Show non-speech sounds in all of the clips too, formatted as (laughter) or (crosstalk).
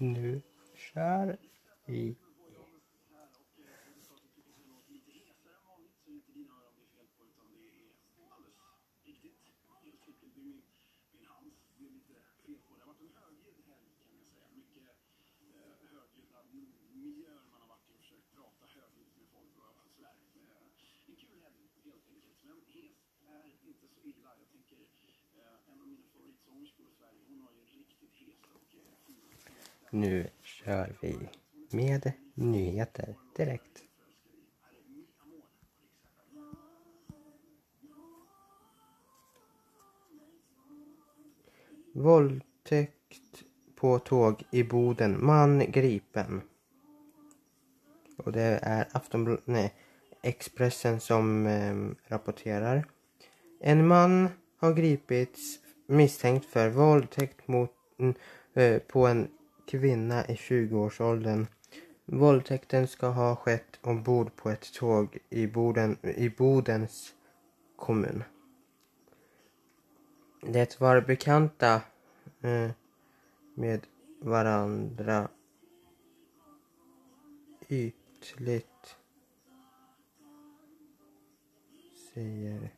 Nu kör vi. Nu kör vi med nyheter direkt. Våldtäkt på tåg i Boden. Man gripen. Och det är Aftonbladet, nej, Expressen som eh, rapporterar. En man har gripits misstänkt för våldtäkt mot, eh, på en kvinna i 20-årsåldern. Våldtäkten ska ha skett ombord på ett tåg i, Boden, i Bodens kommun. Det var bekanta eh, med varandra ytligt, säger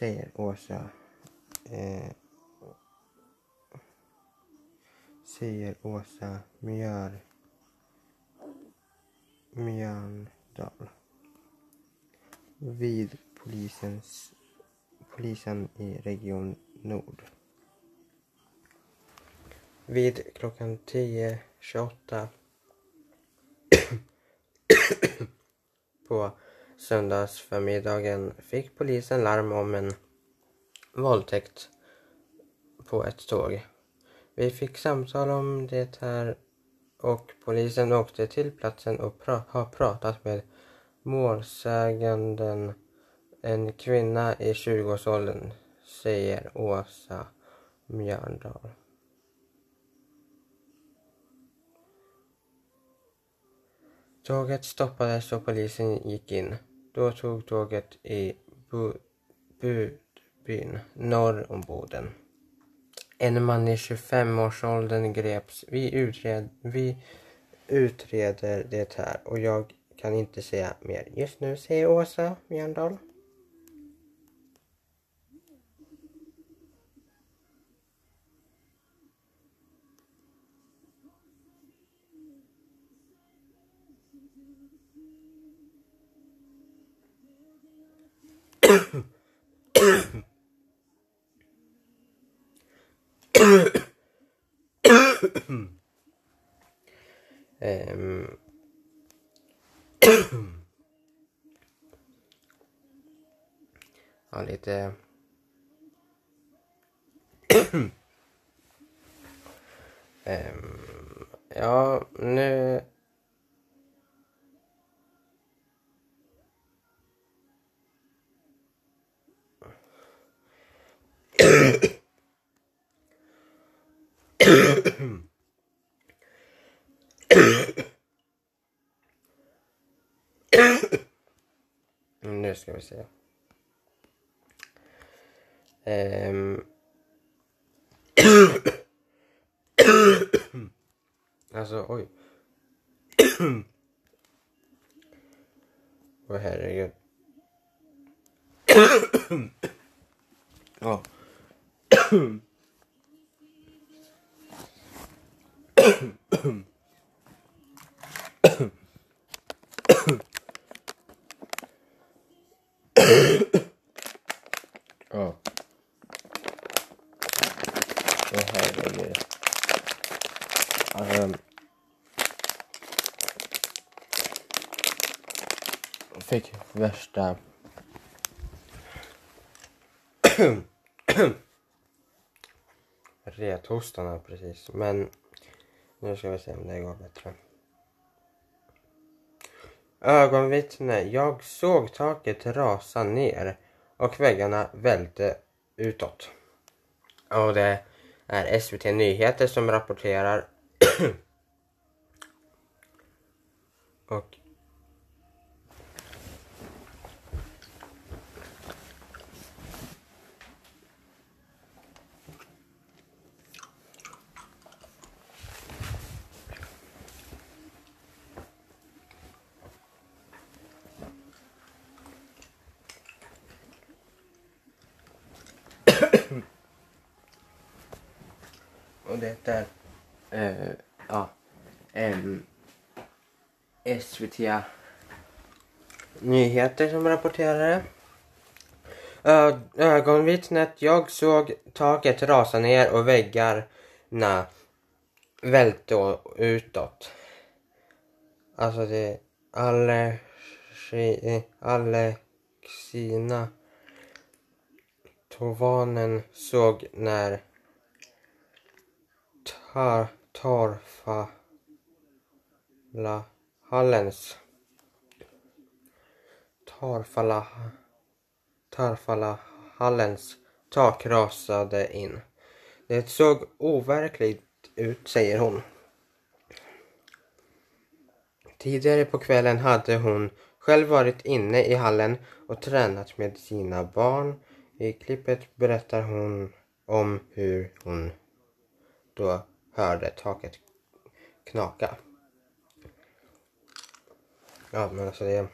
säger Åsa. Eh, säger Åsa Mjör, Mjörndal. Vid polisens, polisen i Region Nord. Vid klockan 10.28 (coughs) på söndagsförmiddagen fick polisen larm om en våldtäkt på ett tåg. Vi fick samtal om det här och polisen åkte till platsen och pra har pratat med målsäganden, en kvinna i 20-årsåldern, säger Åsa Mjörndal. Tåget stoppades och polisen gick in. Då tog tåget i Budbyn norr om Boden. En man i 25-årsåldern greps. Vi, utred, vi utreder det här och jag kan inte säga mer just nu, säger Åsa Mjörndal. um, ja, lite... um, ja, nu... nu ska vi se. Um. (clears throat) alltså, oj. (clears throat) Åh oh, herregud. (clears throat) ja. Ja. Åh herregud. Alltså. Jag fick värsta... (clears throat) Rethostarna precis. Men nu ska vi se om det går bättre. Ögonvittne. Jag såg taket rasa ner och väggarna välte utåt. Och det är SVT Nyheter som rapporterar. (clears throat) och det heter Uh, eh, ja, Um, SVT Nyheter som rapporterade. Ö, ögonvittnet, jag såg taket rasa ner och väggarna välte utåt. Alltså det Alexi, Alexina Tovanen såg när tar, Tarfala Hallens Tarfala Tarfala Hallens tak rasade in. Det såg overkligt ut, säger hon. Tidigare på kvällen hade hon själv varit inne i hallen och tränat med sina barn. I klippet berättar hon om hur hon då hörde taket knaka. Ja, men alltså det...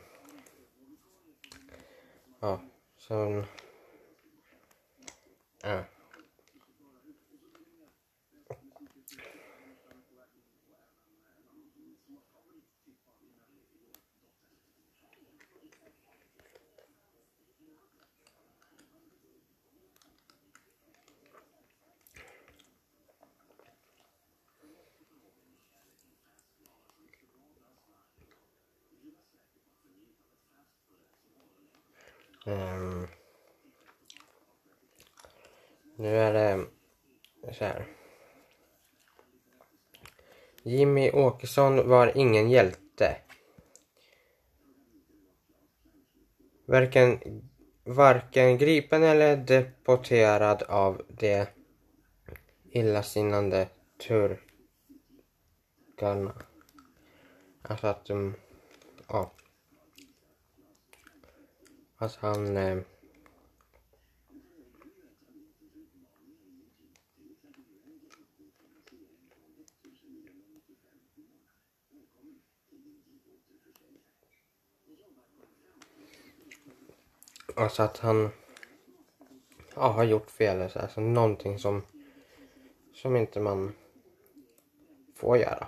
Ja, så... Ja. Um, nu är det så här. Jimmy Åkesson var ingen hjälte. Varken, varken gripen eller deporterad av de illasinnande turkarna. Alltså att de, ja. Att han... Eh, alltså att han ja, har gjort fel. Alltså någonting som, som inte man får göra.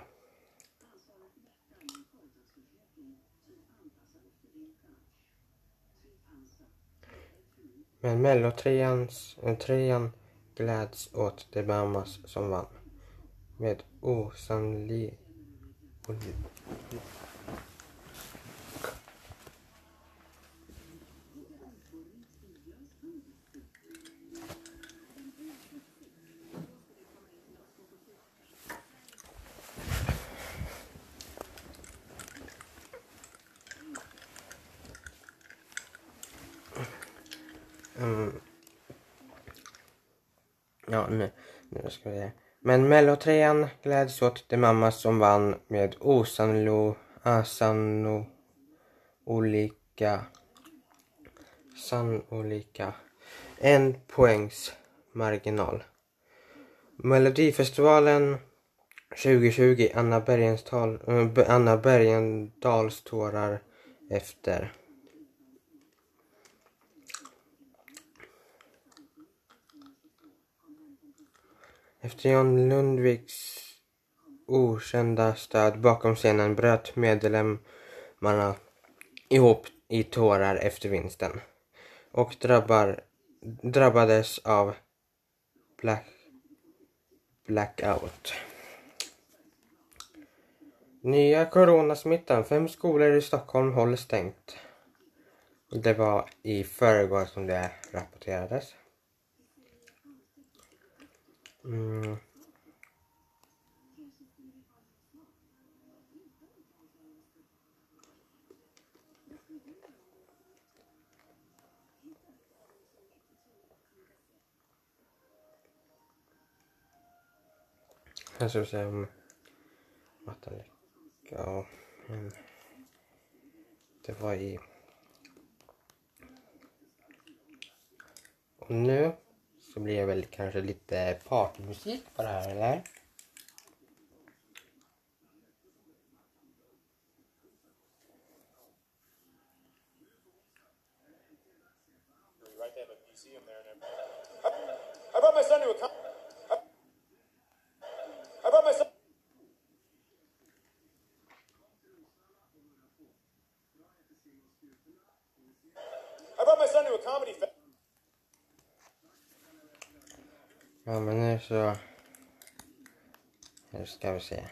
Men mellotrean eh, gläds åt de Bahamas som vann. Med osannolik Mm. Ja, nu, nu ska vi se. Men mellotrean gläds åt det mamma som vann med osanno, asanno, olika, sannolika en poängs marginal. Melodifestivalen 2020 Anna, Bergenstal, äh, eh, Anna Bergendals tårar efter Efter John Lundviks okända stöd bakom scenen bröt medlemmarna ihop i tårar efter vinsten och drabbar, drabbades av black, blackout. Nya coronasmittan. Fem skolor i Stockholm håller stängt. Det var i förrgår som det rapporterades. Mm. ska ska se om vattenläcka. Ja, men det var i... Och nu så blir det på det eller? I brought my son to a comedy festival. А мене все. Розкався.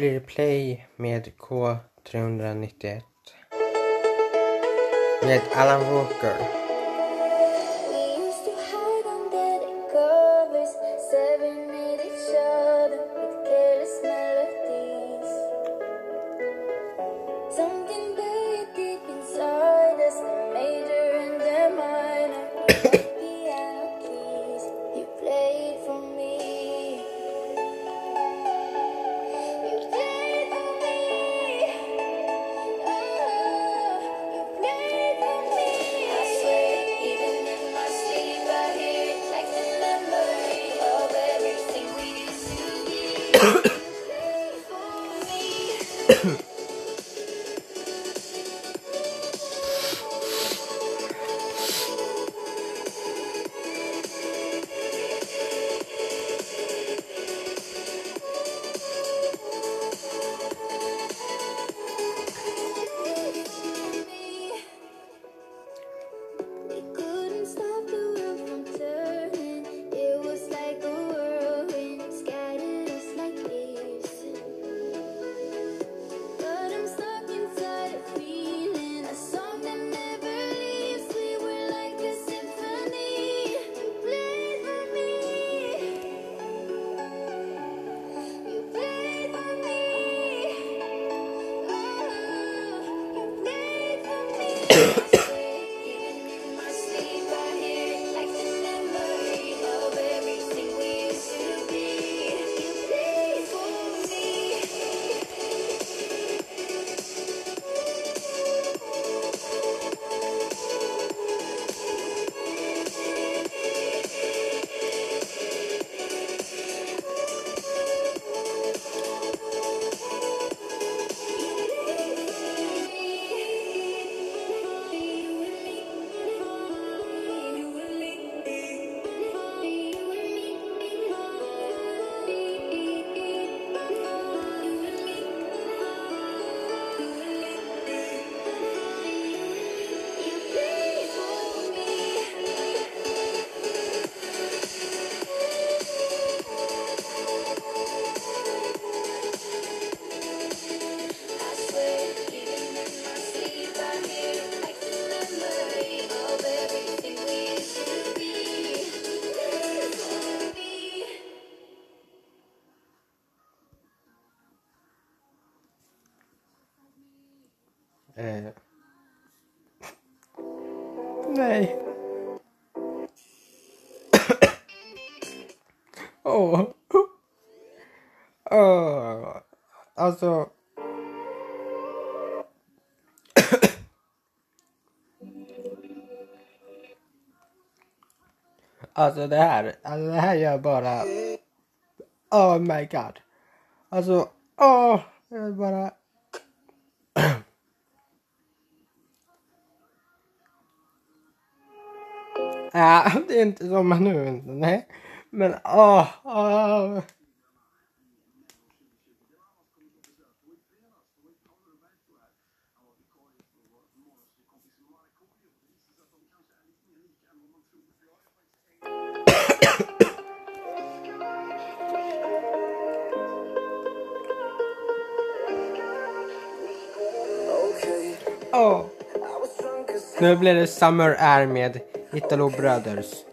blir play med K391. Med Alan Walker. Oh. Oh. Alltså. Alltså det här, alltså det här gör bara... Oh my god. Alltså, åh! Oh, jag vill bara... (clears throat) Ja, det är inte som nu, nej. Men åh! ah. Oh. Nu blir det Summer Air med Italo Brothers.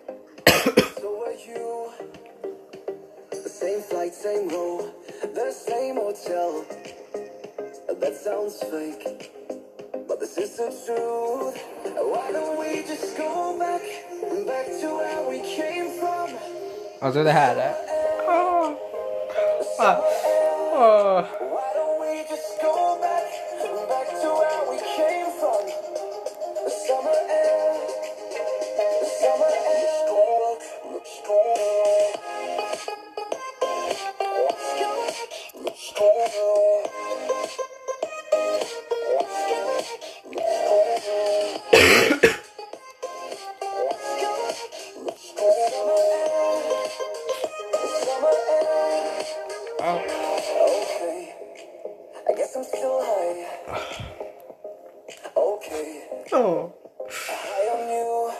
Was så det här. Åh. Oh. Oh.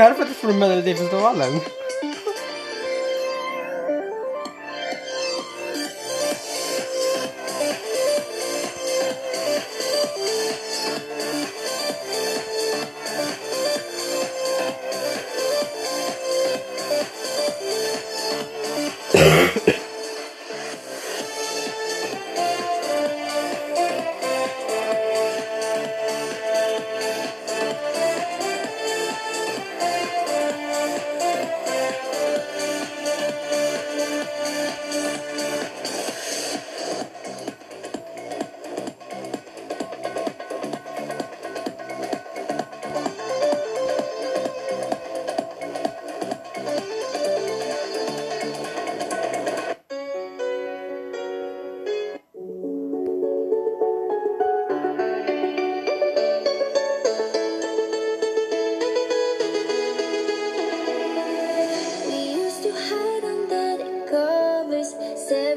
Det här är faktiskt från Melodifestivalen.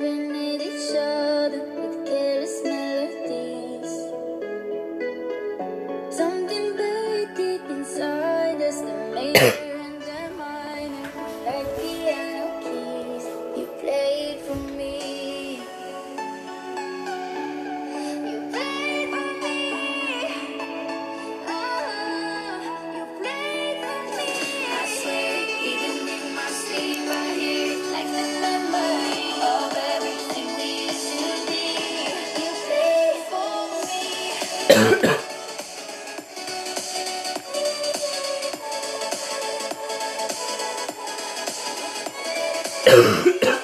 staring at each other with careless melodies. Something buried deep inside us Oh. (coughs)